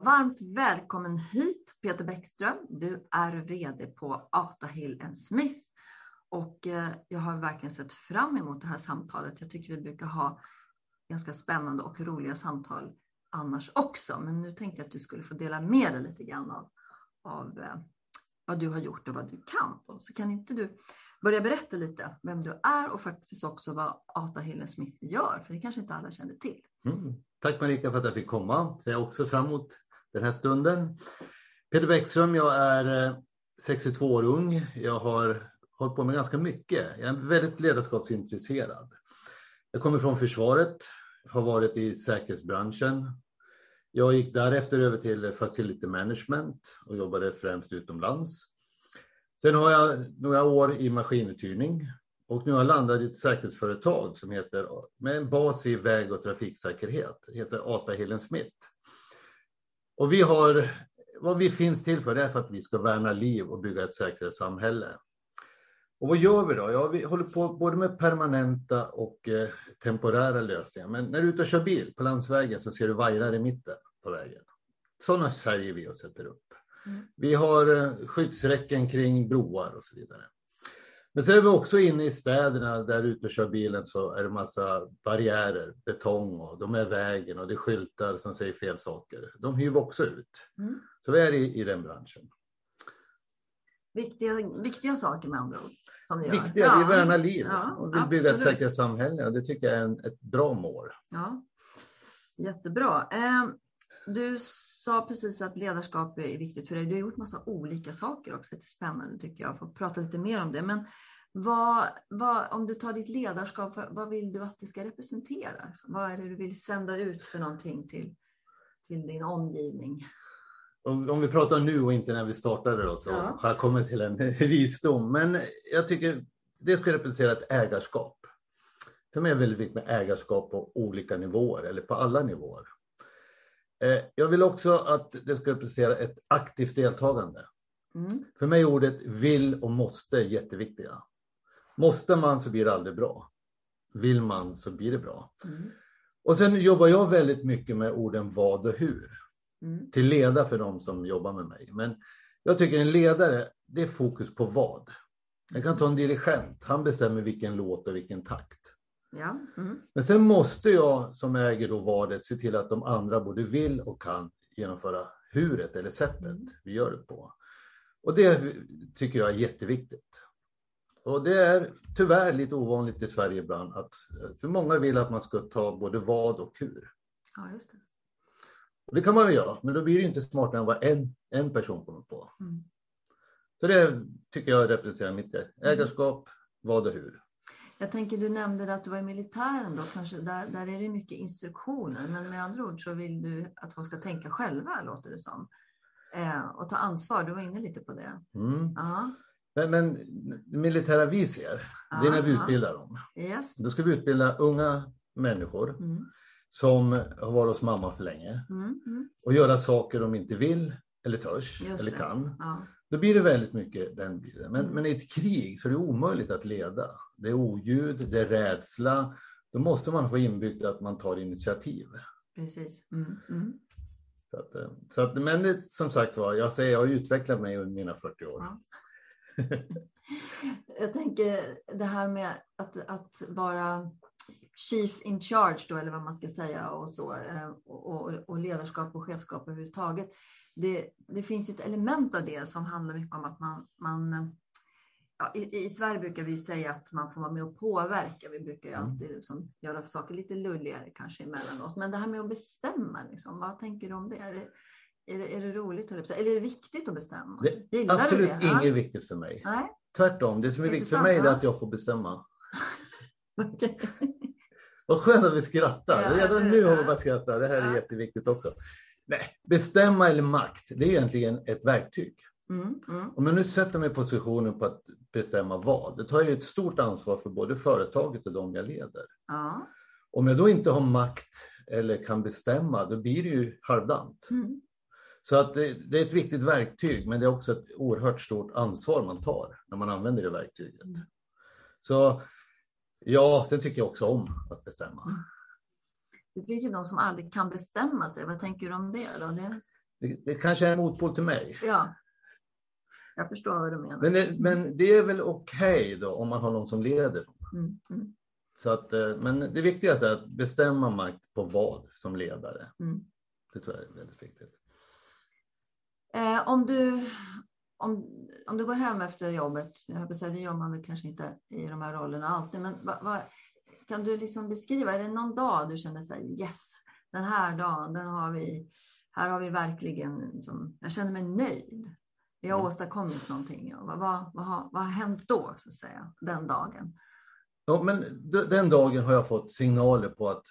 Varmt välkommen hit Peter Bäckström. Du är VD på Ata Hill Smith. Och eh, jag har verkligen sett fram emot det här samtalet. Jag tycker vi brukar ha ganska spännande och roliga samtal annars också. Men nu tänkte jag att du skulle få dela med dig lite grann av, av eh, vad du har gjort och vad du kan. Så kan inte du börja berätta lite vem du är och faktiskt också vad Ata Hill Smith gör, för det kanske inte alla känner till. Mm. Tack Marika för att jag fick komma. Ser jag också fram emot den här stunden. Peter Bäckström, jag är eh, 62 år ung. Jag har hållit på med ganska mycket. Jag är väldigt ledarskapsintresserad. Jag kommer från försvaret, har varit i säkerhetsbranschen. Jag gick därefter över till facility management och jobbade främst utomlands. Sen har jag några år i maskinuthyrning och nu har jag landat i ett säkerhetsföretag som heter, med en bas i väg och trafiksäkerhet, det heter ATA-Helen Smith. Och vi har, vad vi finns till för det är för att vi ska värna liv och bygga ett säkrare samhälle. Och vad gör vi då? Ja, vi håller på både med permanenta och eh, temporära lösningar. Men när du är ute och kör bil på landsvägen så ser du vajrar i mitten på vägen. Sådana säljer vi och sätter upp. Mm. Vi har eh, skyddsräcken kring broar och så vidare. Men så är vi också inne i städerna där ute och kör bilen så är det massa barriärer, betong och de är vägen och det är skyltar som säger fel saker. De hyr vi också ut. Mm. Så vi är i, i den branschen. Viktiga, viktiga saker med andra ord. Som ni viktiga, gör. vi värnar liv ja, och vill bygga ett säkert samhälle och det tycker jag är en, ett bra mål. Ja. Jättebra. Eh, du sa precis att ledarskap är viktigt för dig. Du har gjort massa olika saker också. Det är spännande tycker jag. Får prata lite mer om det. Men vad, vad, om du tar ditt ledarskap, vad vill du att det ska representera? Vad är det du vill sända ut för någonting till, till din omgivning? Om, om vi pratar nu och inte när vi startade då, så ja. har jag kommit till en visdom. Men jag tycker det ska representera ett ägarskap. För mig är det väldigt viktigt med ägarskap på olika nivåer eller på alla nivåer. Eh, jag vill också att det ska representera ett aktivt deltagande. Mm. För mig är ordet vill och måste jätteviktiga. Måste man så blir det aldrig bra. Vill man så blir det bra. Mm. Och sen jobbar jag väldigt mycket med orden vad och hur. Mm. Till leda för de som jobbar med mig. Men jag tycker en ledare, det är fokus på vad. Jag kan ta en dirigent, han bestämmer vilken låt och vilken takt. Ja. Mm. Men sen måste jag som äger då vadet se till att de andra både vill och kan genomföra huret eller sättet mm. vi gör det på. Och det tycker jag är jätteviktigt. Och det är tyvärr lite ovanligt i Sverige ibland att för många vill att man ska ta både vad och hur. Ja, just det. Och det kan man väl göra, men då blir det inte smartare än vad en, en person kommer på. Mm. Så det tycker jag representerar mitt ägarskap, vad och hur. Jag tänker, du nämnde att du var i militären då, kanske där, där är det mycket instruktioner, men med andra ord så vill du att folk ska tänka själva, låter det som. Eh, och ta ansvar, du var inne lite på det. Mm. Men, men militära vi ser, det är när vi utbildar dem. Yes. Då ska vi utbilda unga människor mm. som har varit hos mamma för länge mm. Mm. och göra saker de inte vill eller törs Just eller det. kan. Ja. Då blir det väldigt mycket den biten. Men, mm. men i ett krig så är det omöjligt att leda. Det är oljud, det är rädsla. Då måste man få inbyggt att man tar initiativ. Precis. Mm. Mm. Så att, eh, så att, men det, som sagt var, jag säger jag har utvecklat mig under mina 40 år. Ja. jag tänker det här med att, att vara chief in charge då, eller vad man ska säga, och, så, eh, och, och, och ledarskap och chefskap överhuvudtaget. Det, det finns ett element av det som handlar mycket om att man, man ja, i, i, Sverige brukar vi säga att man får vara med och påverka. Vi brukar ju mm. alltid liksom göra saker lite lulligare kanske emellanåt. Men det här med att bestämma, liksom, vad tänker du om det? Är det, är det, roligt eller, är det viktigt att bestämma? Det är absolut det? inget ja. viktigt för mig. Nej? Tvärtom, det som är, viktigt för mig är att jag får bestämma. okay. Vad skönt att vi skrattar. Ja, Redan nu har vi bara skrattat. Det här är ja. jätteviktigt också. Nej, bestämma eller makt, det är egentligen ett verktyg. Mm, mm. Om jag nu sätter mig i positionen på att bestämma vad, det tar jag ett stort ansvar för både företaget och de jag leder. Ja. Om jag då inte har makt eller kan bestämma, då blir det ju halvdant. Mm. Så att det, det, är ett viktigt verktyg, men det är också ett oerhört stort ansvar man tar när man använder det verktyget. Mm. Så ja, det tycker jag också om att bestämma. Mm. Det finns ju de som aldrig kan bestämma sig. Vad tänker du om det? Då? Det... Det, det kanske är en motpol till mig. Ja. Jag förstår vad du menar. Men det, men det är väl okej okay då om man har någon som leder. Mm. Mm. Så att, eh, men det viktigaste är att bestämma makt på vad som ledare. Mm. Det tror jag är väldigt viktigt. Eh, om, du, om, om du går hem efter jobbet, jag säga, det gör man väl kanske inte i de här rollerna alltid, men va, va, kan du liksom beskriva, är det någon dag du känner så här, yes, den här dagen, den har vi, här har vi verkligen, liksom, jag känner mig nöjd. Vi har mm. åstadkommit någonting. Vad, vad, vad, har, vad har hänt då, så att säga, den dagen? Ja, men den dagen har jag fått signaler på att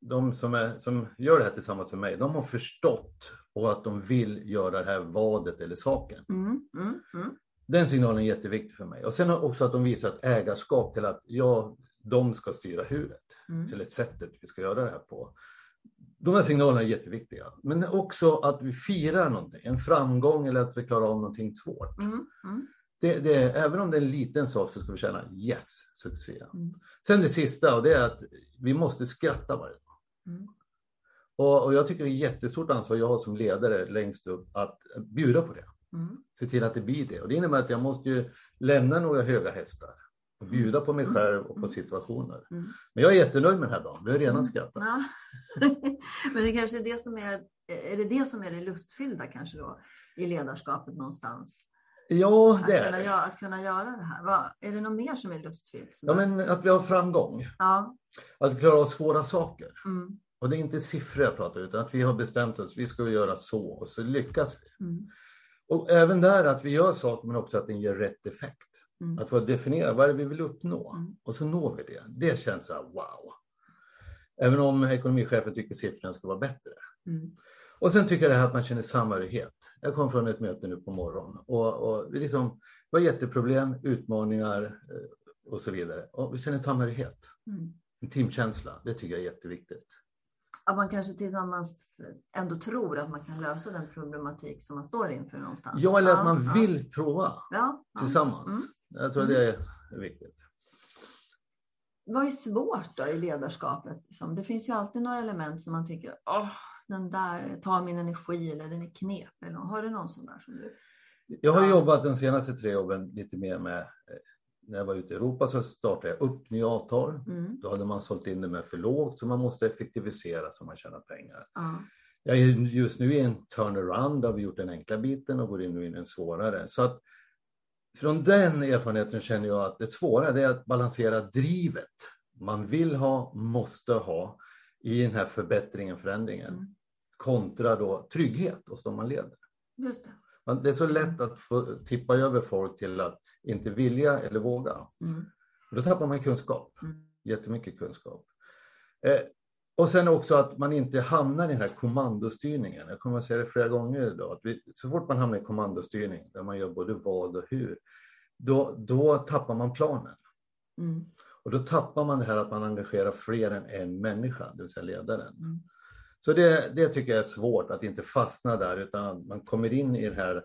de som, är, som gör det här tillsammans med mig, de har förstått och att de vill göra det här vadet eller saken. Mm, mm, mm. Den signalen är jätteviktig för mig. Och sen också att de visar ett ägarskap till att ja, de ska styra huret, mm. eller sättet vi ska göra det här på. De här signalerna är jätteviktiga. Men också att vi firar någonting, en framgång eller att vi klarar av någonting svårt. Mm. Mm. Det, det, även om det är en liten sak så ska vi känna yes, succé. Sen det sista och det är att vi måste skratta varje dag. Mm. Och, och, jag tycker det är ett jättestort ansvar jag har som ledare längst upp att bjuda på det. Mm. Se till att det blir det. Och det innebär att jag måste ju lämna några höga hästar och bjuda på mig mm. själv och på mm. situationer. Mm. Men jag är jättenöjd med den här dagen. Vi har redan skrattat. Ja. Men det kanske är det som är, är det det som är det lustfyllda kanske då i ledarskapet någonstans? Ja, det att, kunna, göra, att kunna göra det här. Vad, är det något mer som är lustfyllt? Ja, men att vi har framgång. Ja. Att vi klarar av svåra saker. Mm. Och det är inte siffror jag pratar utan att vi har bestämt oss, vi ska göra så och så lyckas vi. Mm. Och även där att vi gör saker men också att den ger rätt effekt. Mm. Att få definiera vad är det vi vill uppnå mm. och så når vi det. Det känns så här, wow. Även om ekonomichefen tycker siffrorna ska vara bättre. Mm. Och sen tycker jag det här att man känner samhörighet. Jag kom från ett möte nu på morgonen och, och liksom, det var jätteproblem, utmaningar eh, och så vidare. Och vi känner samhörighet. Mm. En teamkänsla, det tycker jag är jätteviktigt. Att man kanske tillsammans ändå tror att man kan lösa den problematik som man står inför någonstans. Ja, eller att man ja, vill ja. prova ja, tillsammans. Mm. Jag tror mm. det är viktigt. Vad är svårt då i ledarskapet? Det finns ju alltid några element som man tycker, åh, den där tar min energi eller den är knepig. Har du någon sån där som du... Jag har jobbat de senaste tre åren lite mer med eh, när jag var ute i Europa så startade jag upp nya avtal. Mm. Då hade man sålt in det med för lågt så man måste effektivisera så man tjänar pengar. Mm. Jag är just nu i en turnaround där vi gjort den enkla biten och går in i den svårare. Så att från den erfarenheten känner jag att det svåra är att balansera drivet man vill ha, måste ha i den här förbättringen, förändringen mm. kontra då trygghet hos de man leder. Just det. Det är så lätt att få tippa över folk till att inte vilja eller våga. Mm. Då tappar man kunskap, mm. jättemycket kunskap. Eh, och sen också att man inte hamnar i den här kommandostyrningen. Jag kommer att säga det flera gånger idag. Att vi, så fort man hamnar i kommandostyrning, där man gör både vad och hur, då, då tappar man planen. Mm. Och då tappar man det här att man engagerar fler än en människa, det vill säga ledaren. Mm. Så det, det tycker jag är svårt, att inte fastna där, utan man kommer in i det här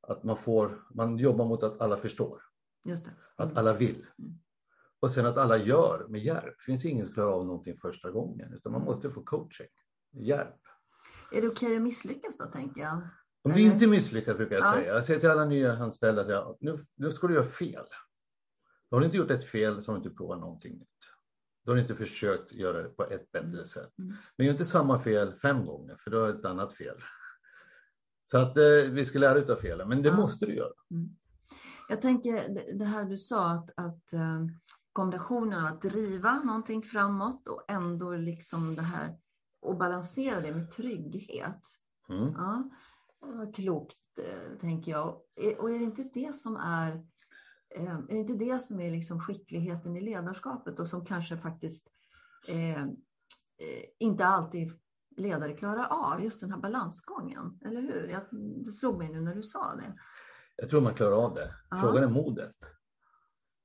att man, får, man jobbar mot att alla förstår. Just det. Mm. Att alla vill. Mm. Och sen att alla gör med hjälp. Det finns ingen som klarar av någonting första gången, utan man måste få coaching, hjälp. Är det okej okay att misslyckas då, tänker jag? Om du inte misslyckas brukar jag ja. säga. Jag säger till alla nya anställda, nu, nu ska du göra fel. Har du inte gjort ett fel så har du inte provat någonting nytt. Då har du inte försökt göra det på ett bättre Mm. sätt. Mm. Men gör inte samma fel fem gånger, för då är det ett annat fel. Så att eh, vi ska lära utav felen, men det Ja. måste du göra. Jag tänker det- här du sa att, att eh, kombinationen av att driva någonting framåt och ändå liksom det här och balansera det med trygghet. Mm. Ja, klokt eh, tänker jag. Och är det inte det som är är det inte det som är liksom skickligheten i ledarskapet och som kanske faktiskt eh, eh, inte alltid ledare klarar av, just den här balansgången, eller hur? Jag, det slog mig nu när du sa det. Jag tror man klarar av det. Ja. Frågan är modet.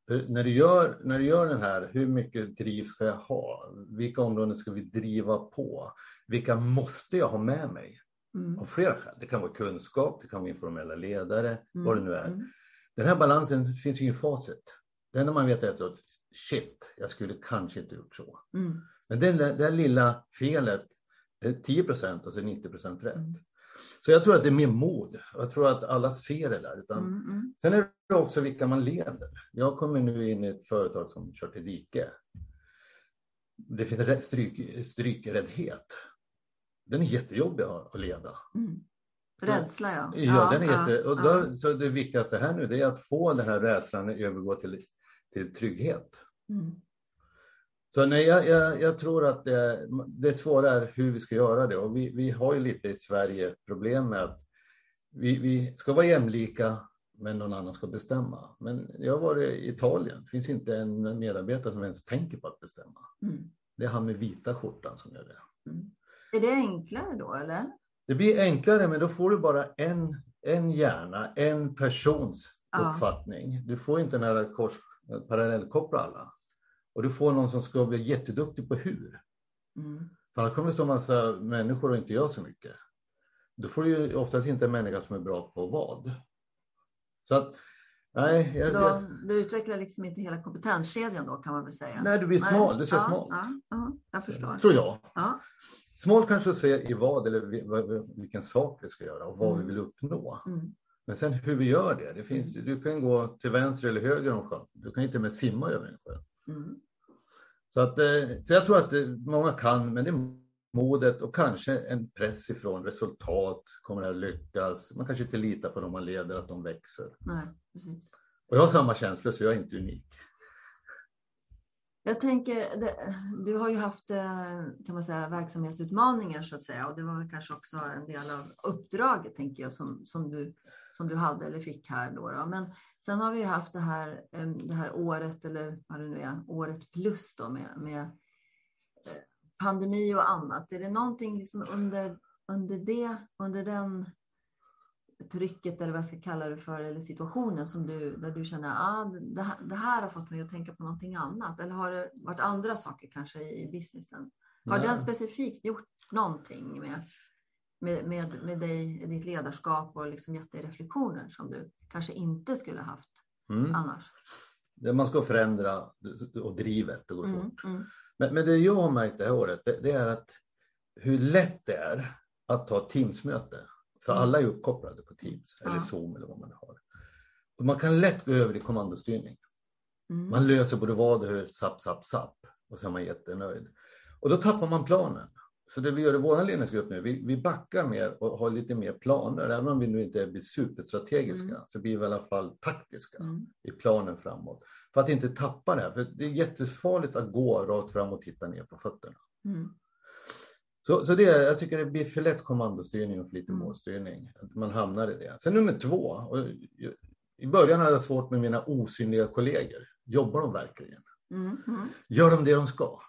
För när, du gör, när du gör den här, hur mycket driv ska jag ha? Vilka områden ska vi driva på? Vilka måste jag ha med mig? Mm. Av flera skäl. Det kan vara kunskap, det kan vara informella ledare, vad det nu är. Mm. Den här balansen finns ju i facit. Det enda man vet är att shit, jag skulle kanske inte gjort så. Mm. Men det, det här lilla felet, är 10 procent och så är 90 procent rätt. Mm. Så jag tror att det är mer mod. Jag tror att alla ser det där. Utan Mm. Mm. Sen är det också vilka man leder. Jag kommer nu in i ett företag som kör till dike. Det finns stryk, strykräddhet. Den är jättejobbig att att leda. Rädsla ja. Ja, den är ja, jätte, och ja. då, så det viktigaste här nu är att få den här rädslan att övergå till, till trygghet. Mm. Så nej, jag, jag, jag tror att det, det svåra är hur vi ska göra det. Och vi, vi har ju lite i Sverige problem med att vi, vi ska vara jämlika men någon annan ska bestämma. Men jag har varit i Italien, det finns inte en medarbetare som ens tänker på att bestämma. Mm. Det är han med vita skjortan som gör det. Mm. Är det enklare då eller? Det blir enklare men då får du bara en, en hjärna, en persons Ja. uppfattning. Du får inte den här kors, parallellkoppla alla. Och du får någon som ska bli jätteduktig på hur. Mm. För annars kommer det stå en massa människor och inte göra så mycket. Då får du ju oftast inte en människa som är bra på vad. Så att, nej, jag, Då, du utvecklar liksom inte hela kompetenskedjan då kan man väl säga? nej du blir smal, du ser ja, smalt. Ja, ja, jag förstår. Tror jag. Ja. Smal kanske att se i vad eller vilken sak vi ska göra och vad Mm. vi vill uppnå. Mm. Men sen hur vi gör det, det finns, du kan gå till vänster eller höger om sjön. Du kan inte med simma över en sjö. Mm. Så, att, eh, så jag tror att eh, många kan, men det är modet och kanske en press ifrån resultat. Kommer det här lyckas? Man kanske inte litar på dem man leder, att de växer. Nej, precis. Och jag har samma känslor, så jag är inte unik. Jag tänker, det, du har ju haft eh, kan man säga, verksamhetsutmaningar så att säga och det var väl kanske också en del av uppdraget tänker jag som, som, du, som du hade eller fick här då, då. Men sen har vi ju haft det här, det här året eller vad det nu är, året plus då med, med eh, pandemi och annat. Är det någonting liksom under, under det, under den trycket eller vad jag ska kalla det för eller situationen som du, där du känner ah, det, här, det här har fått mig att tänka på någonting annat eller har det varit andra saker kanske i businessen? Har Nej. den specifikt gjort någonting med, med, med, med dig, ditt ledarskap och liksom gett dig reflektioner som du kanske inte skulle haft Mm. annars? Man ska förändra och drivet, det går Mm, fort. mm, Men, men det jag har märkt det här året, det, det är att hur lätt det är att ta Teamsmöte. För Mm. alla är uppkopplade på Teams eller Ja. Zoom eller vad man har. Och man kan lätt gå över i kommandostyrning. mm, Man löser både vad och hur, sapp, sapp, sapp. Och så är man jättenöjd. Och då tappar man planen. Så det vi gör i vår ledningsgrupp nu, vi, vi backar mer och har lite mer planer. Även om vi nu inte blir superstrategiska Mm. så blir vi i alla fall taktiska mm, i planen framåt. För att inte tappa det här. För det är jättefarligt att gå rakt fram och titta ner på fötterna. mm, Så, så det, jag tycker det blir för lätt kommandostyrning och för lite Mm. målstyrning. Att man hamnar i det. Sen nummer två. Och I början hade jag svårt med mina osynliga kollegor. Jobbar de verkligen? mm, Gör de det de ska?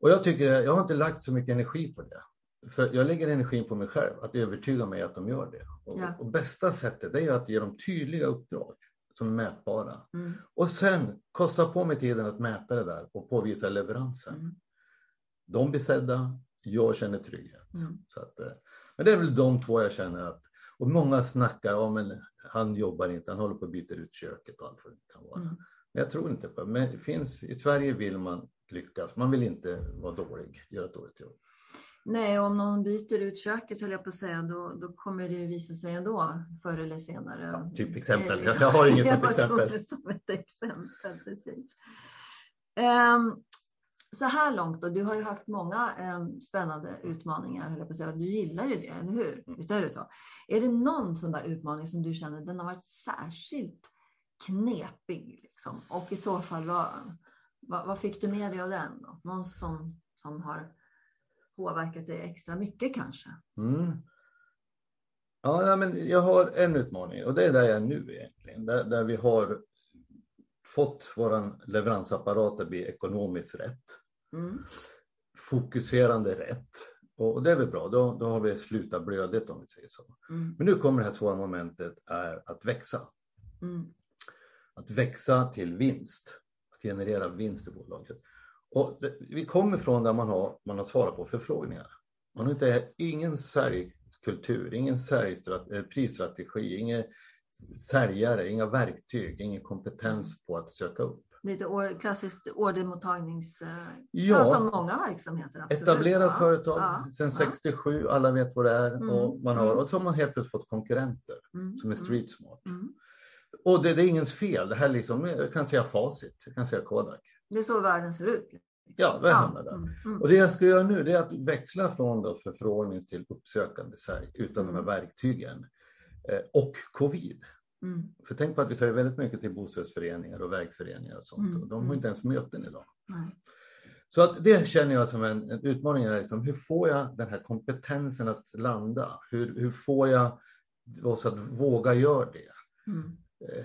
Och jag tycker, jag har inte lagt så mycket energi på det. För jag lägger energin på mig själv, att övertyga mig att de gör det. Och, Ja. och bästa sättet är att ge dem tydliga uppdrag som är mätbara. mm, Och sen kosta på mig tiden att mäta det där och påvisa leveransen. mm, De blir sedda, jag känner trygghet. mm. Så att, eh, men det är väl de två jag känner att, och många snackar om men han jobbar inte, han håller på att byta ut köket och allt vad det kan vara. Mm. Men jag tror inte på det. Men det finns, i Sverige vill man lyckas, man vill inte vara dålig, göra ett dåligt jobb. Nej, om någon byter ut köket höll jag på att säga, då, då kommer det ju visa sig ändå förr eller senare. Ja, typ exempel. Eh, Jag- jag har inget sånt exempel. som ett exempel, precis. Ehm, så här långt, och du har ju haft många eh, spännande utmaningar, höll jag på att säga. Du gillar ju det, eller hur? Mm. Visst är det så? Är det någon sån där utmaning som du känner den har varit särskilt knepig? Liksom? Och i så fall, vad, vad, vad fick du med dig av den? Då? Någon som, som har påverkat dig extra mycket kanske? Mm. Ja, men jag har en utmaning och det är där jag är nu egentligen. Där, där vi har fått vår leveransapparat att bli ekonomiskt rätt. Mm. Fokuserande rätt. Och, det är väl bra, då, då har vi slutat blödet om vi säger så. Mm. Men nu kommer det här svåra momentet är att växa. Mm. Att växa till vinst. Att generera vinst i bolaget. Och det, vi kommer från där man har, man har svarat på förfrågningar. Man har inte, ingen säljkultur, ingen säljstrat- eh, prisstrategi, ingen säljare, inga verktyg, ingen kompetens på att söka upp. Lite år, klassiskt ordermottagnings... eh, Ja. Ja, som många verksamheter. Absolut. Etablerade Ja, företag ja, sedan ja. 67, alla vet vad det är. Mm, Och, man har, mm. och så har man helt plötsligt fått konkurrenter Mm, som är mm, street smart. mm. Och det, det är ingens fel, det här liksom, jag kan säga facit, jag kan säga Kodak. Det är så världen ser ut. Ja, vi hamnar där. mm, mm. Och det jag ska göra nu det är att växla från då förfrågnings till uppsökande sälj utan de här verktygen. Eh, och covid. Mm. För tänk på att vi säljer väldigt mycket till bostadsföreningar och vägföreningar och sånt. Mm, Och de har mm. inte ens möten idag. Nej. Så att det känner jag som en, en utmaning. Är liksom, hur får jag den här kompetensen att landa? Hur, hur får jag oss att våga göra det? Mm. Eh,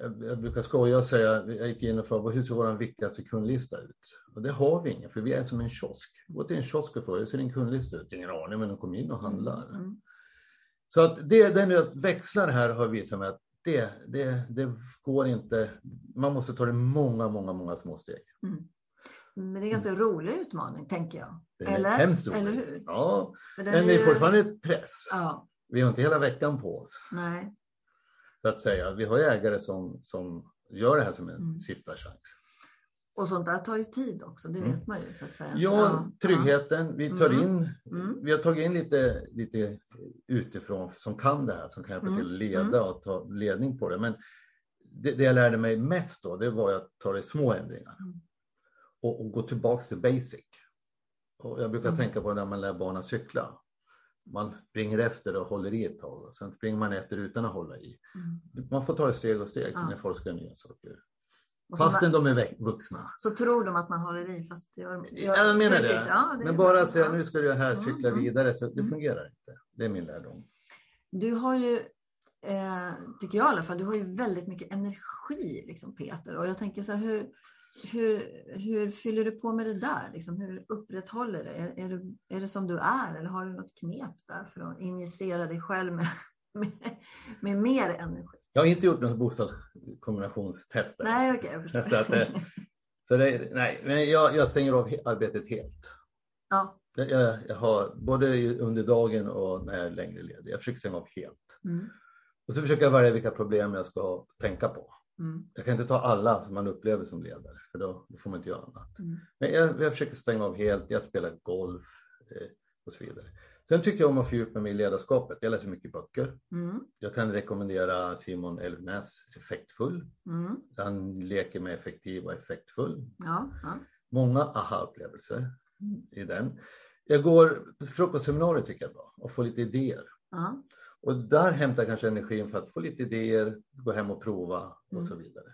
Jag, jag brukar skoja och säga, jag gick in och frågade hur ser vår viktigaste kundlista ut? Och det har vi ingen, för vi är som en kiosk. Gå till en kiosk och fråga, hur ser din kundlista ut? Ingen aning, men de kommer in och handlar. Mm. Så att det, det nu att växla det här har visat mig att det, det, det går inte. Man måste ta det många, många, många små steg. Mm. Men det är en ganska rolig utmaning, tänker jag. Eller? hemskt roligt. Eller hur? Ja, den men det är fortfarande ett press. Ja, Vi har inte hela veckan på oss, nej. så att säga. Vi har ägare som, som gör det här som en Mm. sista chans. Och sånt där tar ju tid också, det Mm. vet man ju så att säga. Ja, tryggheten. Vi tar Mm. in, Mm. vi har tagit in lite, lite utifrån som kan det här, som kan hjälpa till att leda och ta ledning på det. Men det, det jag lärde mig mest då, det var att ta det små ändringar. Och, och gå tillbaks till basic. Och jag brukar tänka på det när man lär barn att cykla. Man springer efter och håller i ett tag och sen springer man efter utan att hålla i. Man får ta det steg och steg när folk ska göra nya saker. Fastän de är vuxna. så tror de att man håller i fast det gör, Ja, jag menar det. Precis, ja, det Men bara att säga nu ska du här Mm, cykla mm. vidare, så det Mm. fungerar inte. Det är min lärdom. Du har ju, eh, tycker jag i alla fall, du har ju väldigt mycket energi liksom Peter. Och jag tänker så här, hur, hur, hur fyller du på med det där? Liksom, hur upprätthåller det? Är, är, du, är det som du är eller har du något knep där för att injicera dig själv med, med, med mer energi? Jag har inte gjort något bostadskombinationstest. än. Nej, okej, jag förstår. Att det- Så det, nej, men jag, jag stänger av arbetet helt. Ja. Jag, jag, har både under dagen och när jag är längre ledig. Jag försöker stänga av helt. Mm, Och så försöker jag välja vilka problem jag ska tänka på. mm, Jag kan inte ta alla som man upplever som ledare, för då, då får man inte göra annat. mm, Men jag, jag försöker stänga av helt. Jag spelar golf eh, och så vidare. Sen tycker jag om att fördjupa mig i ledarskapet. Jag läser mycket böcker. mm, Jag kan rekommendera Simon Elfnäs Effektfull. mm. Han leker med effektiv och effektfull. Ja, ja. Många aha-upplevelser Mm. i den. Jag går på frukostseminarier tycker jag är bra och får lite idéer. ja. Och där hämtar jag kanske energin för att få lite idéer, gå hem och prova och Mm. så vidare.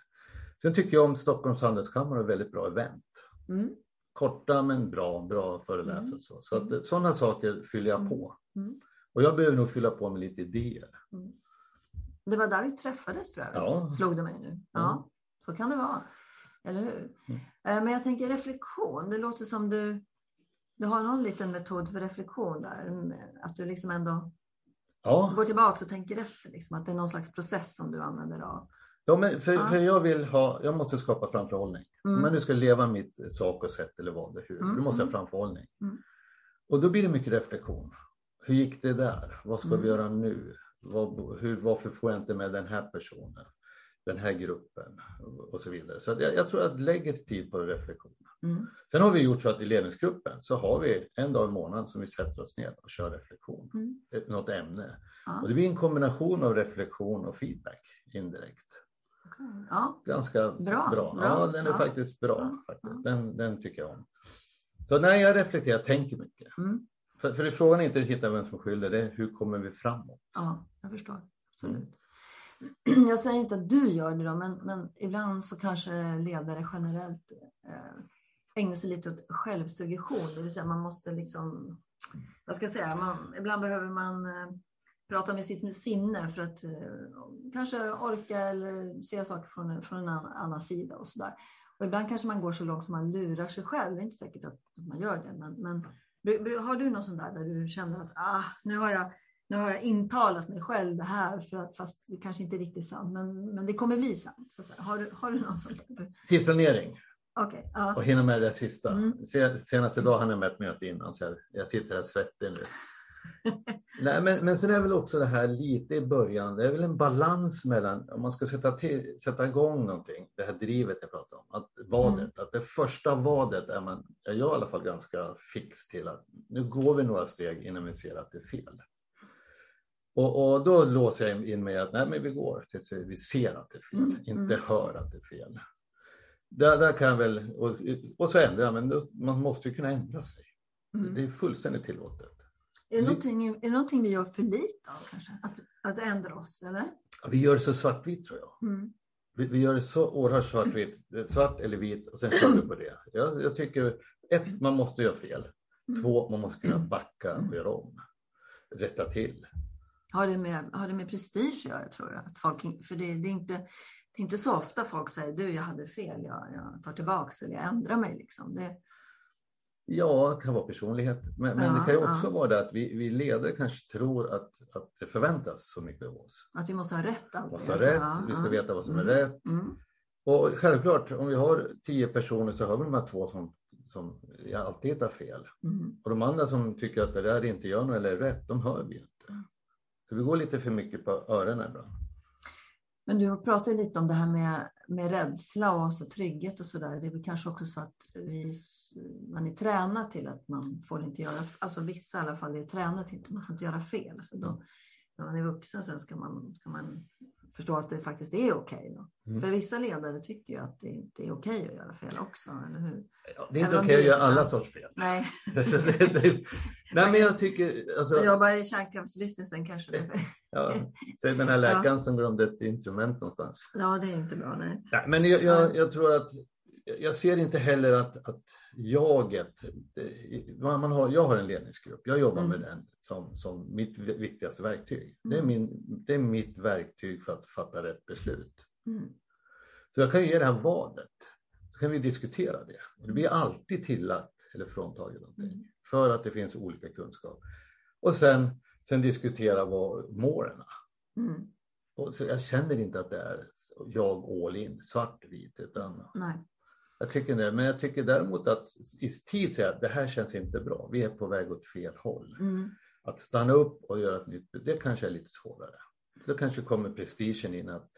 Sen tycker jag om Stockholms handelskammare väldigt bra event. Mm, Korta men bra, bra föreläsare. Mm. Så, så att, sådana saker fyller jag Mm. på. mm. Och jag behöver nog fylla på med lite idéer. Det var där vi träffades för övrigt, Ja. slog det mig nu. Ja, Mm. så kan det vara. Eller hur? Mm. Eh, Men jag tänker reflektion. Det låter som du, du har någon liten metod för reflektion där. Mm, Att du liksom ändå Ja, går tillbaka och tänker efter. Liksom, att det är någon slags process som du använder av. ja men för, Ja. för jag vill ha, jag måste skapa framförhållning. Mm. Om jag nu ska leva mitt sak och sätt eller vad det hur, Mm, då måste jag mm. ha framförhållning. Mm. Och då blir det mycket reflektion. Hur gick det där? Vad ska Mm. vi göra nu? Vad, hur, varför får jag inte med den här personen? Den här gruppen? Och så vidare. Så jag, jag tror att lägger tid på reflektion. Mm. Sen har vi gjort så att i ledningsgruppen så har vi en dag i månaden som vi sätter oss ner och kör reflektion. Mm. Något ämne. Ja, Och det blir en kombination av reflektion och feedback indirekt. Ja. Ganska Bra, bra. Ja, den är Ja. faktiskt bra. Faktiskt. Den, den tycker jag om. Så när jag reflekterar, tänker mycket. Mm. För, för frågan är inte att hitta vem som skyller, det är hur kommer vi framåt? Ja, jag förstår. Absolut. Mm. Jag säger inte att du gör det då, men, men ibland så kanske ledare generellt eh, ägnar sig lite åt självsuggestion. Det vill säga man måste liksom, vad ska jag säga, man, ibland behöver man eh, prata med sitt sinne för att eh, kanske orka eller se saker från, från en annan, sida och sådär. Och ibland kanske man går så långt som man lurar sig själv. Det är inte säkert att man gör det, men, men har du någon sån där där du känner att ah, nu har jag nu har jag intalat mig själv det här, för att, fast det kanske inte är riktigt sant, men, men det kommer bli sant. Så. Har, du, har du någon sån där? Tidsplanering Okej, ja. och hinna med det sista. Mm. Se- Senaste idag hann jag med ett möte innan så jag, jag sitter här svettig nu. Nej, men, men sen är väl också det här lite i början, det är väl en balans mellan om man ska sätta, till, sätta igång någonting, det här drivet jag pratar om, att vadet, Mm. att det första vadet är man, är jag i alla fall ganska fix till att nu går vi några steg innan vi ser att det är fel. Och, och då låser jag in mig att nej men vi går tills vi ser att det är fel, Mm, inte mm. hör att det är fel. Där, där kan jag väl, och, och så ändrar jag, men man måste ju kunna ändra sig. Mm. Det är fullständigt tillåtet. Är, det någonting, är det någonting vi gör för lite av kanske? Att, att ändra oss, eller? Vi gör det så svartvitt tror jag. Mm. Vi, vi gör det så oerhört svartvitt, svart eller vit och sen kör vi på det. Jag, jag tycker, ett, man måste göra fel. Mm. Två, man måste kunna backa och göra om. Rätta till. Har, det med, har det med prestige att göra, tror du? Att folk, för det, det, är inte, det är inte så ofta folk säger du, jag hade fel, jag, jag tar tillbaks eller jag ändrar mig. Liksom. Det, Ja, det kan vara personlighet. Men, men det Ja, kan ju ja. också vara det att vi, vi ledare kanske tror att, att det förväntas så mycket av oss. att vi måste ha rätt alltid. måste ha rätt, ja, vi ska ja. veta vad som är Mm. rätt. Mm. Och självklart, om vi har tio personer så har vi de här två som, som alltid hittar fel. Mm. Och de andra som tycker att det där inte gör något eller är rätt, de hör vi inte. Så vi går lite för mycket på öronen ibland. Men du pratade lite om det här med, med rädsla och så trygghet och sådär. Det är väl kanske också så att vi, man är tränad till att man får inte göra, alltså vissa i alla fall är tränade till att man får inte göra fel. Så då, när man är vuxen sen ska man, ska man förstå att det faktiskt är okej. då. Mm. För vissa ledare tycker ju att det inte är okej att göra fel också, eller hur? Ja, det är inte okej att det- göra alla sorts fel. Nej, Nej, men jag tycker, alltså, jag jobbar i kärnkraftsbusinessen kanske. Det, ja, säg den här läkaren som glömde ett instrument någonstans. ja, det är inte bra. Nej. Nej, men jag, jag, jag tror att jag ser inte heller att, att jaget, man man har, jag har en ledningsgrupp, jag jobbar Mm. med den som, som mitt viktigaste verktyg. Det, är Mm. min, det är mitt verktyg för att fatta rätt beslut. Mm. Så jag kan ge det här vadet, så kan vi diskutera det. Det blir alltid tillagt eller fråntaget någonting, Mm. för att det finns olika kunskap. Och sen, sen diskutera vad målen. Mm. Och så jag känner inte att det är jag all in, svartvit, utan Nej. Jag tycker det. Men jag tycker däremot att i tid säga att det här känns inte bra, vi är på väg åt fel håll. Mm. Att stanna upp och göra ett nytt, det kanske är lite svårare. Då kanske kommer prestigen in att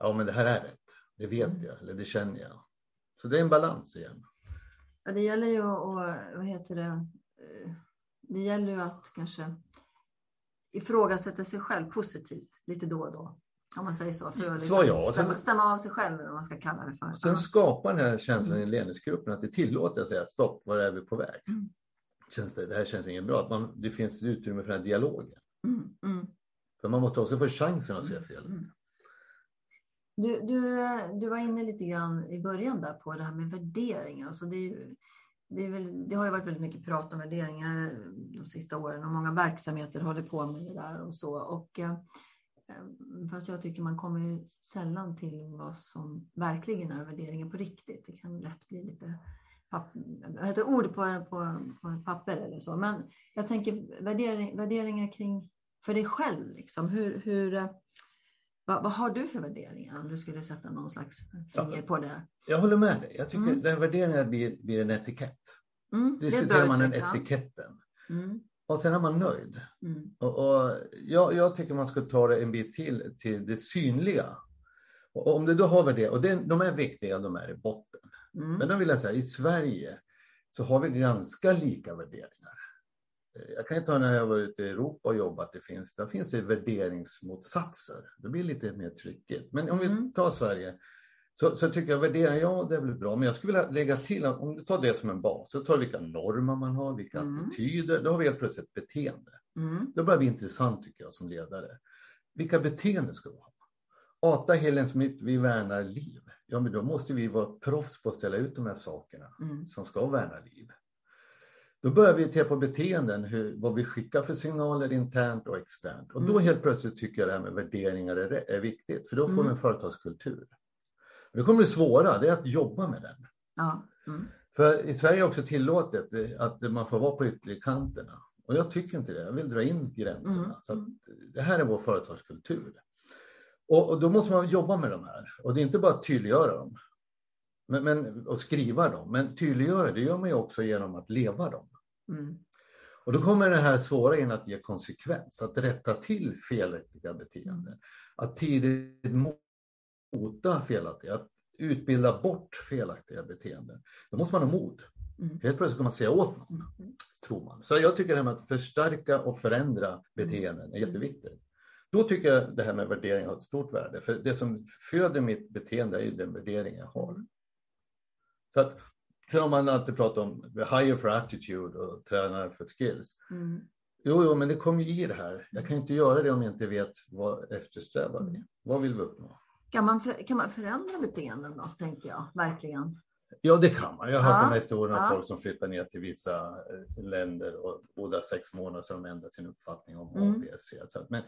ja men det här är rätt, det vet Mm. jag, eller det känner jag. Så det är en balans igen. Ja, det gäller ju att, vad heter det, Eh, det gäller ju att kanske ifrågasätta sig själv positivt lite då och då. Om man säger så. För att liksom Så ja, stämma, stämma av sig själv eller vad man ska kalla det för. Sen skapar den här känslan i ledningsgruppen att det tillåter att säga stopp, var är vi på väg? Mm. Känns det, det här känns inget bra. Att man, det finns utrymme för den här dialogen. Mm, mm, För man måste också få chansen att se fel. mm. Du, du, du var inne lite grann i början där på det här med värderingar. Så det, ju, det, väl, det har ju varit väldigt mycket prat om värderingar de sista åren och många verksamheter håller på med det där och så. Och, eh, fast jag tycker man kommer ju sällan till vad som verkligen är värderingar på riktigt. Det kan lätt bli lite heter ord på, på, på ett papper eller så. Men jag tänker värdering, värderingar kring för dig själv. Liksom. Hur, hur, eh, vad, vad har du för värderingar om du skulle sätta någon slags finger på det? Jag håller med dig. Jag tycker Mm. den värderingen blir, blir en etikett. Mm, Diskuterar man den ja. etiketten. Mm, Och sen är man nöjd. mm, Och, och jag, jag tycker man ska ta det en bit till, till det synliga. Och om du då har värderingar, och det, de är viktiga, de är i botten. mm, Men då vill jag säga, i Sverige så har vi ganska lika värderingar. jag kan ju ta när jag var ute i Europa och jobbat, det finns, där finns det värderingsmotsatser. Det blir lite mer tryckigt. Men om vi Mm. tar Sverige, så, så tycker jag värderingar, ja det är väl bra, men jag skulle vilja lägga till, att om du tar det som en bas, så tar du vilka normer man har, vilka Mm. attityder, då har vi helt plötsligt ett beteende. Mm. Då börjar det bli intressant tycker jag som ledare. Vilka beteenden ska vi ha? Ata Helen Smith, vi värnar liv. Ja, men då måste vi vara proffs på att ställa ut de här sakerna Mm. som ska värna liv. Då börjar vi titta på beteenden, hur, vad vi skickar för signaler internt och externt. Och då Mm. helt plötsligt tycker jag det här med värderingar är, är viktigt, för då får Mm. vi en företagskultur. Det kommer bli svåra, det är att jobba med den. Ja. Mm. För i Sverige är det också tillåtet att man får vara på ytterkanterna. Och jag tycker inte det. Jag vill dra in gränserna. Mm. Så att det här är vår företagskultur. Och, och då måste man jobba med de här. Och det är inte bara att tydliggöra dem men, men, och skriva dem. Men tydliggöra, det gör man ju också genom att leva dem. Mm. Och då kommer det här svåra in att ge konsekvens, att rätta till felaktiga beteenden. Att tidigt mota felaktiga, att utbilda bort felaktiga beteenden. Då måste man ha mod. Mm. Helt plötsligt kan man säga åt någon, Mm. tror man. Så jag tycker det här med att förstärka och förändra beteenden är jätteviktigt. Då tycker jag det här med värdering har ett stort värde. För det som föder mitt beteende är ju den värdering jag har. Så att, sen om man alltid pratar om higher for attitude och tränar för skills. Mm. Jo, jo, men det kommer ju i det här. Jag kan inte göra det om jag inte vet vad eftersträvar vi. Mm. Vad vill vi uppnå? Kan, man kan man förändra beteenden då, tänker jag, verkligen? Ja, det kan man. Jag har hört Ja, de här historierna om ja. folk som flyttar ner till vissa eh, länder och där sex månader så de ändrat sin uppfattning om Mm. Men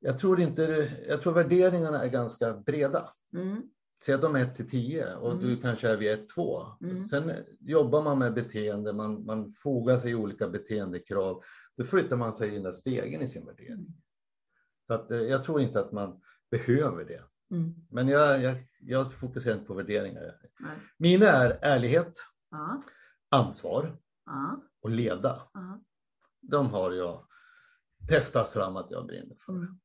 jag tror inte, jag tror värderingarna är ganska breda. Mm. Säg att de är 1 till 10 och Mm. du kanske är vid 1, 2. Mm. Sen jobbar man med beteende, man, man fogar sig i olika beteendekrav. Då flyttar man sig i den där stegen i sin värdering. Mm. Så att, eh, jag tror inte att man behöver det. Mm. Men jag, jag, jag fokuserar inte på värderingar. Nej. Mina är ärlighet, Ja. ansvar Ja. och leda. Ja. De har jag testat fram att jag brinner för. Mm.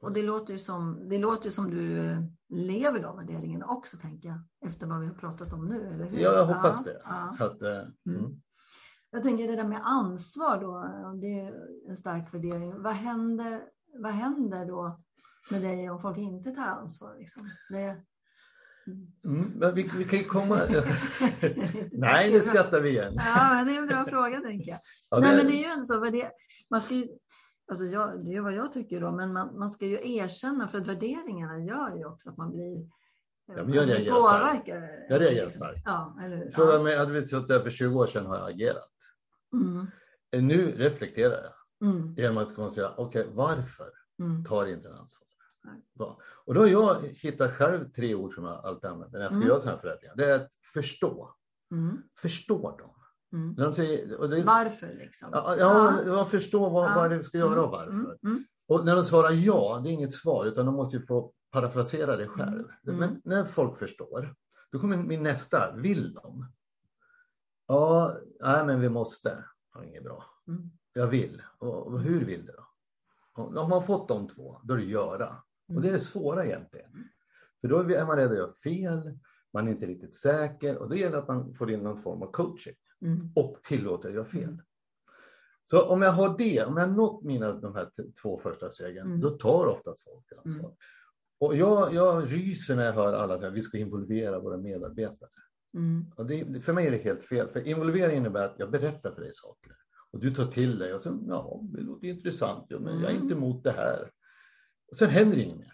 Och det låter ju som, det låter som du eh, lever de värderingarna också, tänker jag, efter vad vi har pratat om nu, eller hur? Ja, jag hoppas det. Så att, eh, mm. Jag tänker det där med ansvar då, det är en stark värdering. Vad händer, vad händer då med dig om folk inte tar ansvar? Liksom? Det... Mm, men vi, vi kan ju komma... Nej, det skrattar vi igen. Ja, men det är en bra fråga, tänker jag. Ja, Nej, men det är ju ändå så. Det, man ska ju, alltså jag, det är vad jag tycker då, men man, man ska ju erkänna, för att värderingarna gör ju också att man blir Ja, men jag alltså, det reagerar starkt. påverkar. Jag reagerar starkt. Ja, eller hur? Fråga Ja. mig, hade suttit där för 20 år sedan har jag agerat. Mm, Eh, Nu reflekterar jag mm, genom att konstatera, okej, varför mm, tar inte ansvar? Ja. Och då har jag hittat själv tre ord som jag alltid använder när jag ska Mm. göra sådana här förändringar. Det är att förstå. mm, Förstå dem. mm. De säger, det, Varför liksom? ja, ja, jag förstår vad, Ja. vad det vi ska göra och varför. Mm, mm, Och när de svarar ja, det är inget svar, utan de måste ju få parafrasera det själv. Mm. Men när folk förstår, då kommer min nästa, vill de? Ja, nej men vi måste. Ja, inget bra. mm, Jag vill. Och hur vill du då? Har man fått de två, då är det göra. Och det är det svåra egentligen. För då är man rädd att göra fel, man är inte riktigt säker och då gäller det att man får in någon form av coaching mm, och tillåter att göra fel. Så om jag har det, om jag har nått mina de här två första stegen, Mm. då tar oftast folk ansvar. Mm. Och jag, jag ryser när jag hör alla säga att vi ska involvera våra medarbetare. mm, det, för mig är det helt fel, för involvering innebär att jag berättar för dig saker. Och du tar till dig och så, ja, det låter intressant, ja, men jag är Mm. inte emot det här. Och sen händer inget mer.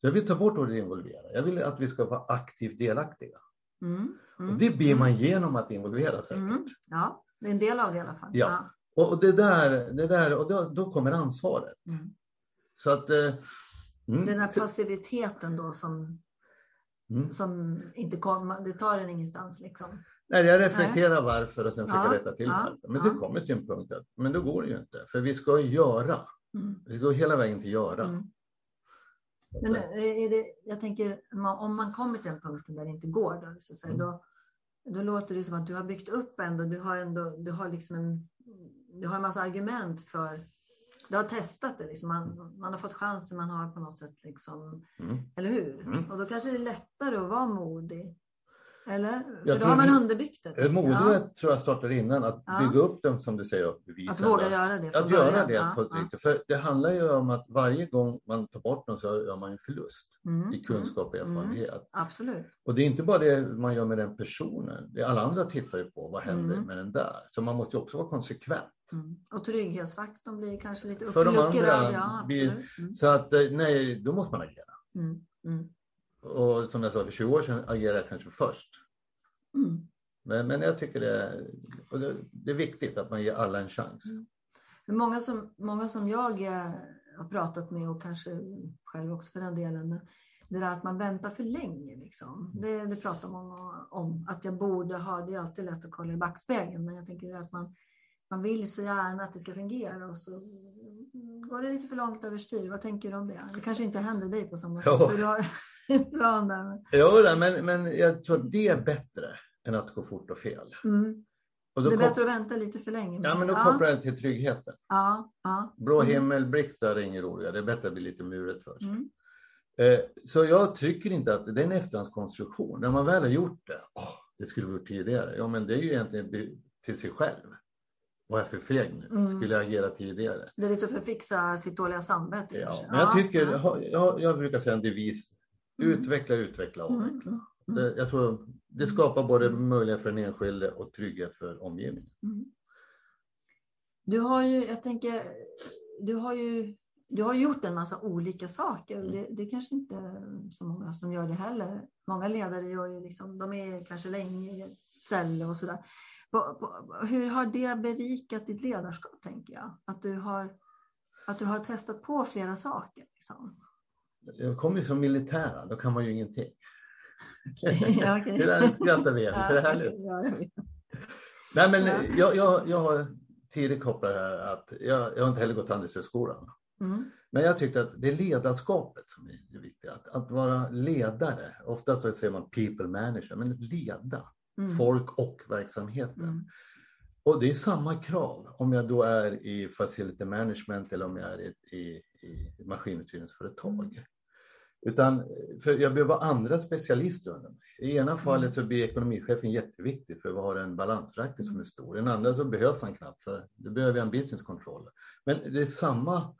Så jag vill ta bort ordet involvera. Jag vill att vi ska vara aktivt delaktiga. mm, mm, Och det blir man genom att involvera säkert. mm. Ja, det är en del av det i alla fall. Ja. Och, och det där, det där och då, då kommer ansvaret. Mm. Så att... Eh, mm, Den här passiviteten då som, mm. som inte kommer, det tar en ingenstans liksom. Nej, jag reflekterar varför och sen försöker Ja, rätta till ja, varför. Men sen ja. kommer till en punkt att, men då går det ju inte. För vi ska göra. Mm. Vi går hela vägen till göra. Mm. Men är det, jag tänker, om man- om man kommer till den punkten där det inte går, då, så säga, Mm. då, då låter det som att du har byggt upp ändå, du har ändå, du har liksom en, du har en massa argument för, du har testat det, liksom. man, man har fått chansen, man har på något sätt liksom, Mm. eller hur? Mm. Och då kanske det är lättare att vara modig. Eller? Jag då tror har man underbyggt det. Eh, Modet ja. tror jag startar innan, att Ja. bygga upp dem som du säger och bevisa. Att våga göra det. Att göra början. det Ja, på ett ja. riktigt. För det handlar ju om att varje gång man tar bort något så gör man en förlust Mm, i kunskap och Mm. erfarenhet. Absolut. Och det är inte bara det man gör med den personen. Det alla andra tittar ju på vad händer Mm. med den där. Så man måste ju också vara konsekvent. Mm. Och trygghetsfaktorn blir kanske lite För de uppluckrad. andra Ja, blir-. Mm. Så att eh, nej, då måste man agera. Mm. Mm. Som jag sa, för 20 år sedan agerade jag kanske först. Mm. Men, men jag tycker det är, det, det är viktigt att man ger alla en chans. Mm. Många som, många som jag eh, har pratat med och kanske själv också för den delen. Det där att man väntar för länge. Liksom. Det, det pratar många om. Att jag borde ha, det är alltid lätt att kolla i backspegeln. Men jag tänker att man, man vill så gärna att det ska fungera. Och så går det lite för långt överstyr. Vad tänker du om det? Det kanske inte händer dig på samma sätt. Ja. Du har plan där. Jo, men, men jag tror att det är bättre än att gå fort och fel. Mm. Och Det är bättre att vänta lite för länge. ja, men då kopplar jag det till tryggheten. ja, ja. Blå Mm. himmel, blixtar är inget roligare. Det är bättre att bli lite muret först. Mm. Eh, Så jag tycker inte att det är en efterhandskonstruktion. När man väl har gjort det, åh, det skulle vi gjort tidigare. Ja, men det är ju egentligen till sig själv. Vad är jag för feg nu? Mm. Skulle jag agera tidigare? Det är lite för att fixa sitt dåliga samvete. Ja, kanske. men jag tycker, ja. jag, jag, jag brukar säga en devis. Mm. Utveckla, utveckla, Mm, avveckla. mm, Det, jag tror det skapar både möjlighet för den enskilde och trygghet för omgivningen. mm. Du har ju, jag tänker, du har ju, du har gjort en massa olika saker. Mm. Det, det är kanske inte så många som gör det heller. Många ledare gör ju liksom, de är kanske länge i ställe och sådär. Hur har det berikat ditt ledarskap, tänker jag? Att du har, att du har testat på flera saker. Liksom. Jag kommer ju från militären, då kan man ju ingenting. Ja, okej. Det där skrattar vi så det är härligt. Ja. Nej, men Ja. jag, jag, jag har tidigt kopplat det här att jag, jag har inte heller gått Handelshögskolan. Mm. Men jag tyckte att det är ledarskapet som är det viktiga. Att, att vara ledare. Ofta så säger man people manager, men leda Mm. folk och verksamheten. Mm. Och det är samma krav om jag då är i facility management eller om jag är i, i, i maskinuthyrningsföretag. Mm. Utan för jag behöver andra specialister under mig. I ena fallet så blir ekonomichefen jätteviktig för vi har en balansräkning som är stor. I den andra så behövs han knappt för då behöver jag en business controller. Men det är samma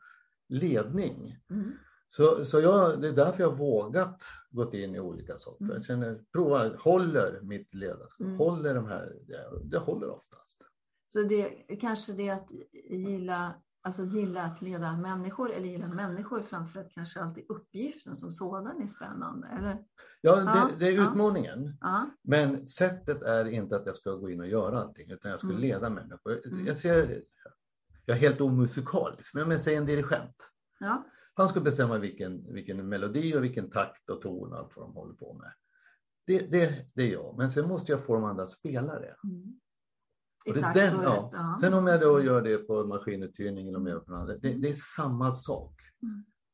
ledning. Mm. Så, så jag, det är därför jag har vågat gått in i olika saker. Mm. Jag känner, prova, håller mitt ledarskap, Mm. håller de här, det, det håller oftast. Så det kanske det att gilla, alltså gilla att leda människor eller gilla människor framför att kanske alltid uppgiften som sådan är spännande. Eller? Ja, Ja, det, det är ja. utmaningen. Ja. Men sättet är inte att jag ska gå in och göra allting, utan jag ska Mm. leda människor. Mm. Jag ser, jag är helt omusikalisk, men om jag säger en dirigent. Han ska bestämma vilken, vilken melodi och vilken takt och ton och allt vad de håller på med. Det, det, det är jag, men sen måste jag få de andra att spela det. Mm. I den, och ja. Sen om jag då gör det på maskinuthyrning eller om jag gör på något annat, det, det är samma sak.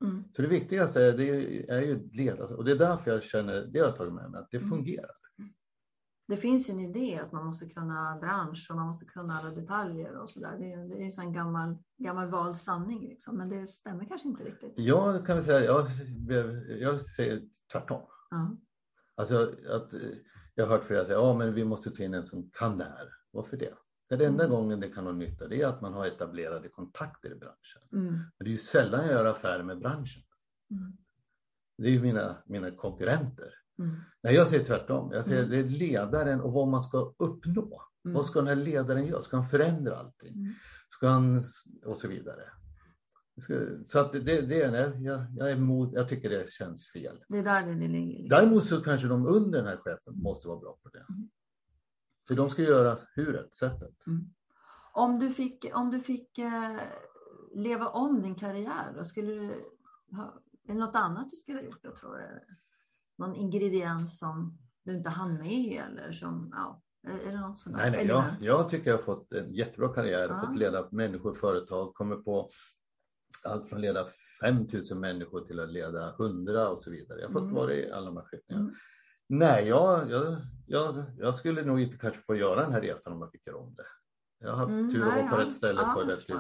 Mm. Så det viktigaste är, det är ju ledare och det är därför jag känner, det har jag tagit med mig, att det Mm. fungerar. Det finns ju en idé att man måste kunna bransch och man måste kunna alla detaljer och sådär. Det är, det är en gammal, gammal vald sanning liksom. Men det stämmer kanske inte riktigt. Jag kan väl säga, jag, jag säger tvärtom. Ja. Alltså att jag har hört flera säga, ja men vi måste ta in en som kan det här. Varför det? Den enda Mm. gången det kan ha nytta det är att man har etablerade kontakter i branschen. Mm. Men det är ju sällan jag gör affärer med branschen. Mm. Det är ju mina, mina konkurrenter. Mm. Nej, jag säger tvärtom. Jag säger Mm. det är ledaren och vad man ska uppnå. Mm. Vad ska den här ledaren göra? Ska han förändra allting? Ska han och så vidare. Så att det, det är, jag, jag är emot, jag tycker det känns fel. Det är där det ligger. Däremot så kanske de under den här chefen måste vara bra på det. Mm. För de ska göra huret, sättet. Om du fick, om du fick eh, leva om din karriär, då skulle du ha, är det något annat du skulle ha gjort då, tror du? Någon ingrediens som du inte hann med eller som, ja, är det något sånt Nej, nej, jag, jag tycker jag har fått en jättebra karriär, Ja. fått leda människor, företag, kommer på allt från leda 5000 människor till att leda 100 och så vidare. Jag har fått Mm. vara i alla de här skiftningarna. Mm. Nej, jag, jag, jag, jag skulle nog inte kanske få göra den här resan om jag fick göra om det. Jag har haft Mm, tur att vara på rätt ställe Ja, på rätt slut.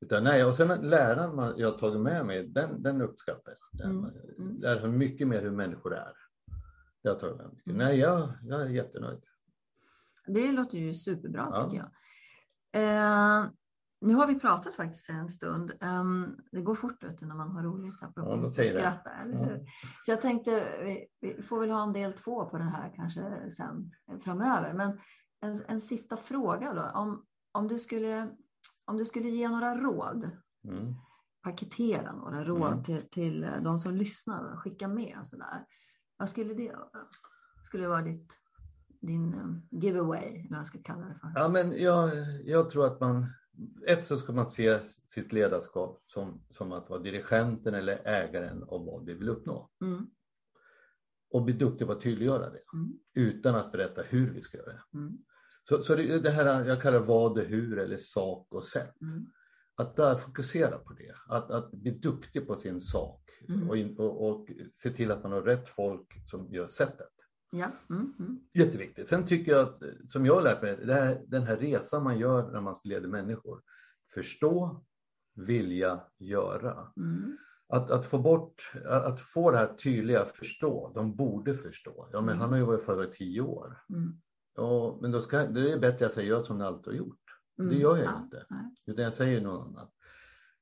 Utan nej, och sen läraren man, jag har tagit med mig, den, den uppskattar jag. Den, Mm, mm. Lär mig mycket mer hur människor är. Jag tar med mycket. Nej, jag, jag är jättenöjd. Det låter ju superbra Ja. tycker jag. Eh, nu har vi pratat faktiskt en stund. Ehm, det går fort vet när man har roligt. Apropå Ja, att skratta, eller Ja. hur? Så jag tänkte, vi, vi får väl ha en del två på det här kanske sen eh, framöver. Men en, en sista fråga då. Om, om, du skulle, om du skulle ge några råd, Mm. paketera några råd Mm. till, till eh, de som lyssnar och skicka med. och Sådär. Vad skulle det vara? Skulle det vara ditt, din eh, giveaway, eller vad jag ska kalla det för? Ja, men jag, jag tror att man... Ett så ska man se sitt ledarskap som, som att vara dirigenten eller ägaren av vad vi vill uppnå. Mm, Och bli duktig på att tydliggöra det. mm, Utan att berätta hur vi ska göra det. mm, Så, så det, det här jag kallar vad och hur eller sak och sätt. mm. Att där fokusera på det. Att, att bli duktig på sin sak. Mm. Och, in, och, och se till att man har rätt folk som gör sättet. Ja. Mm, mm, Jätteviktigt. Sen tycker jag att, som jag har lärt mig, här, den här resan man gör när man leder människor. Förstå, vilja, göra. mm, Att, att få bort, att få det här tydliga förstå, de borde förstå. Ja men Mm. han har ju varit före tio år. mm, Ja, men då ska, det är bättre att säga jag som ni alltid har gjort. mm. Det gör jag Ja, inte. Utan jag säger något annat.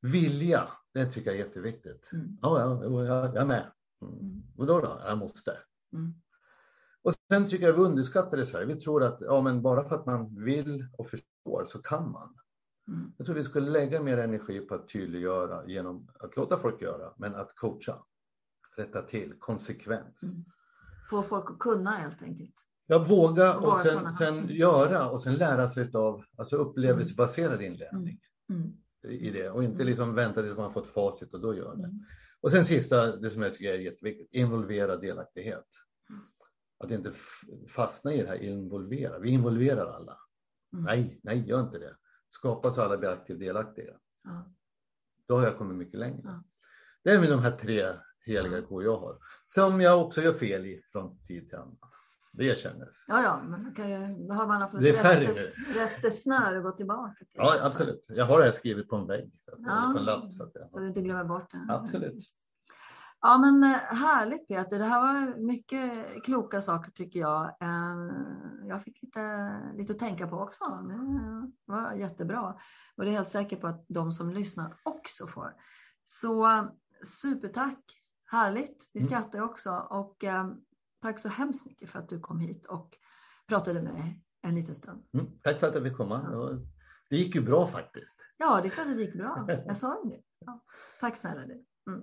Vilja, det tycker jag är jätteviktigt. Mm, Ja, ja, jag, jag är med. Mm. Mm. Och då då? Jag måste. mm, Och sen tycker jag vi underskattar det i Sverige. Vi tror att ja, men bara för att man vill och förstår så kan man. mm, Jag tror vi skulle lägga mer energi på att tydliggöra genom att låta folk göra, men att coacha. Rätta till, konsekvens. Mm. Få folk att kunna helt enkelt. Jag våga Och sen, sen Mm. göra och sen lära sig av alltså upplevelsebaserad inlärning Mm, i det och inte Mm. liksom vänta tills man fått facit och då gör det. mm, Och sen sista, det som jag tycker är jätteviktigt, involvera delaktighet. Att inte fastna i det här involvera. Vi involverar alla. Mm. Nej, nej, gör inte det. Skapa så alla blir aktivt delaktiga. ja. Då har jag kommit mycket längre. Ja. Det är med de här tre heliga kor jag har. Som jag också gör fel i från tid till annan. Det erkännes. ja, ja, men man kan ju, då har man haft rättes, rättesnöre att gå tillbaka till. Ja, absolut. Jag har det här skrivet på en vägg. Så att, Ja. På en lapp. Så att jag, Så du inte glömmer bort det. absolut. Ja men eh, härligt Peter, det här var mycket kloka saker tycker jag. Eh, Jag fick lite, lite att tänka på också. Det var jättebra. Och det är helt säker på att de som lyssnar också får. Så supertack, härligt. Vi Mm. skrattar ju också och eh, tack så hemskt mycket för att du kom hit och pratade med mig en liten stund. Mm. Tack för att jag fick komma. Det var- Det gick ju bra faktiskt. Ja, det är klart att det gick bra. Jag sa det. Ja. Tack snälla du. Mm.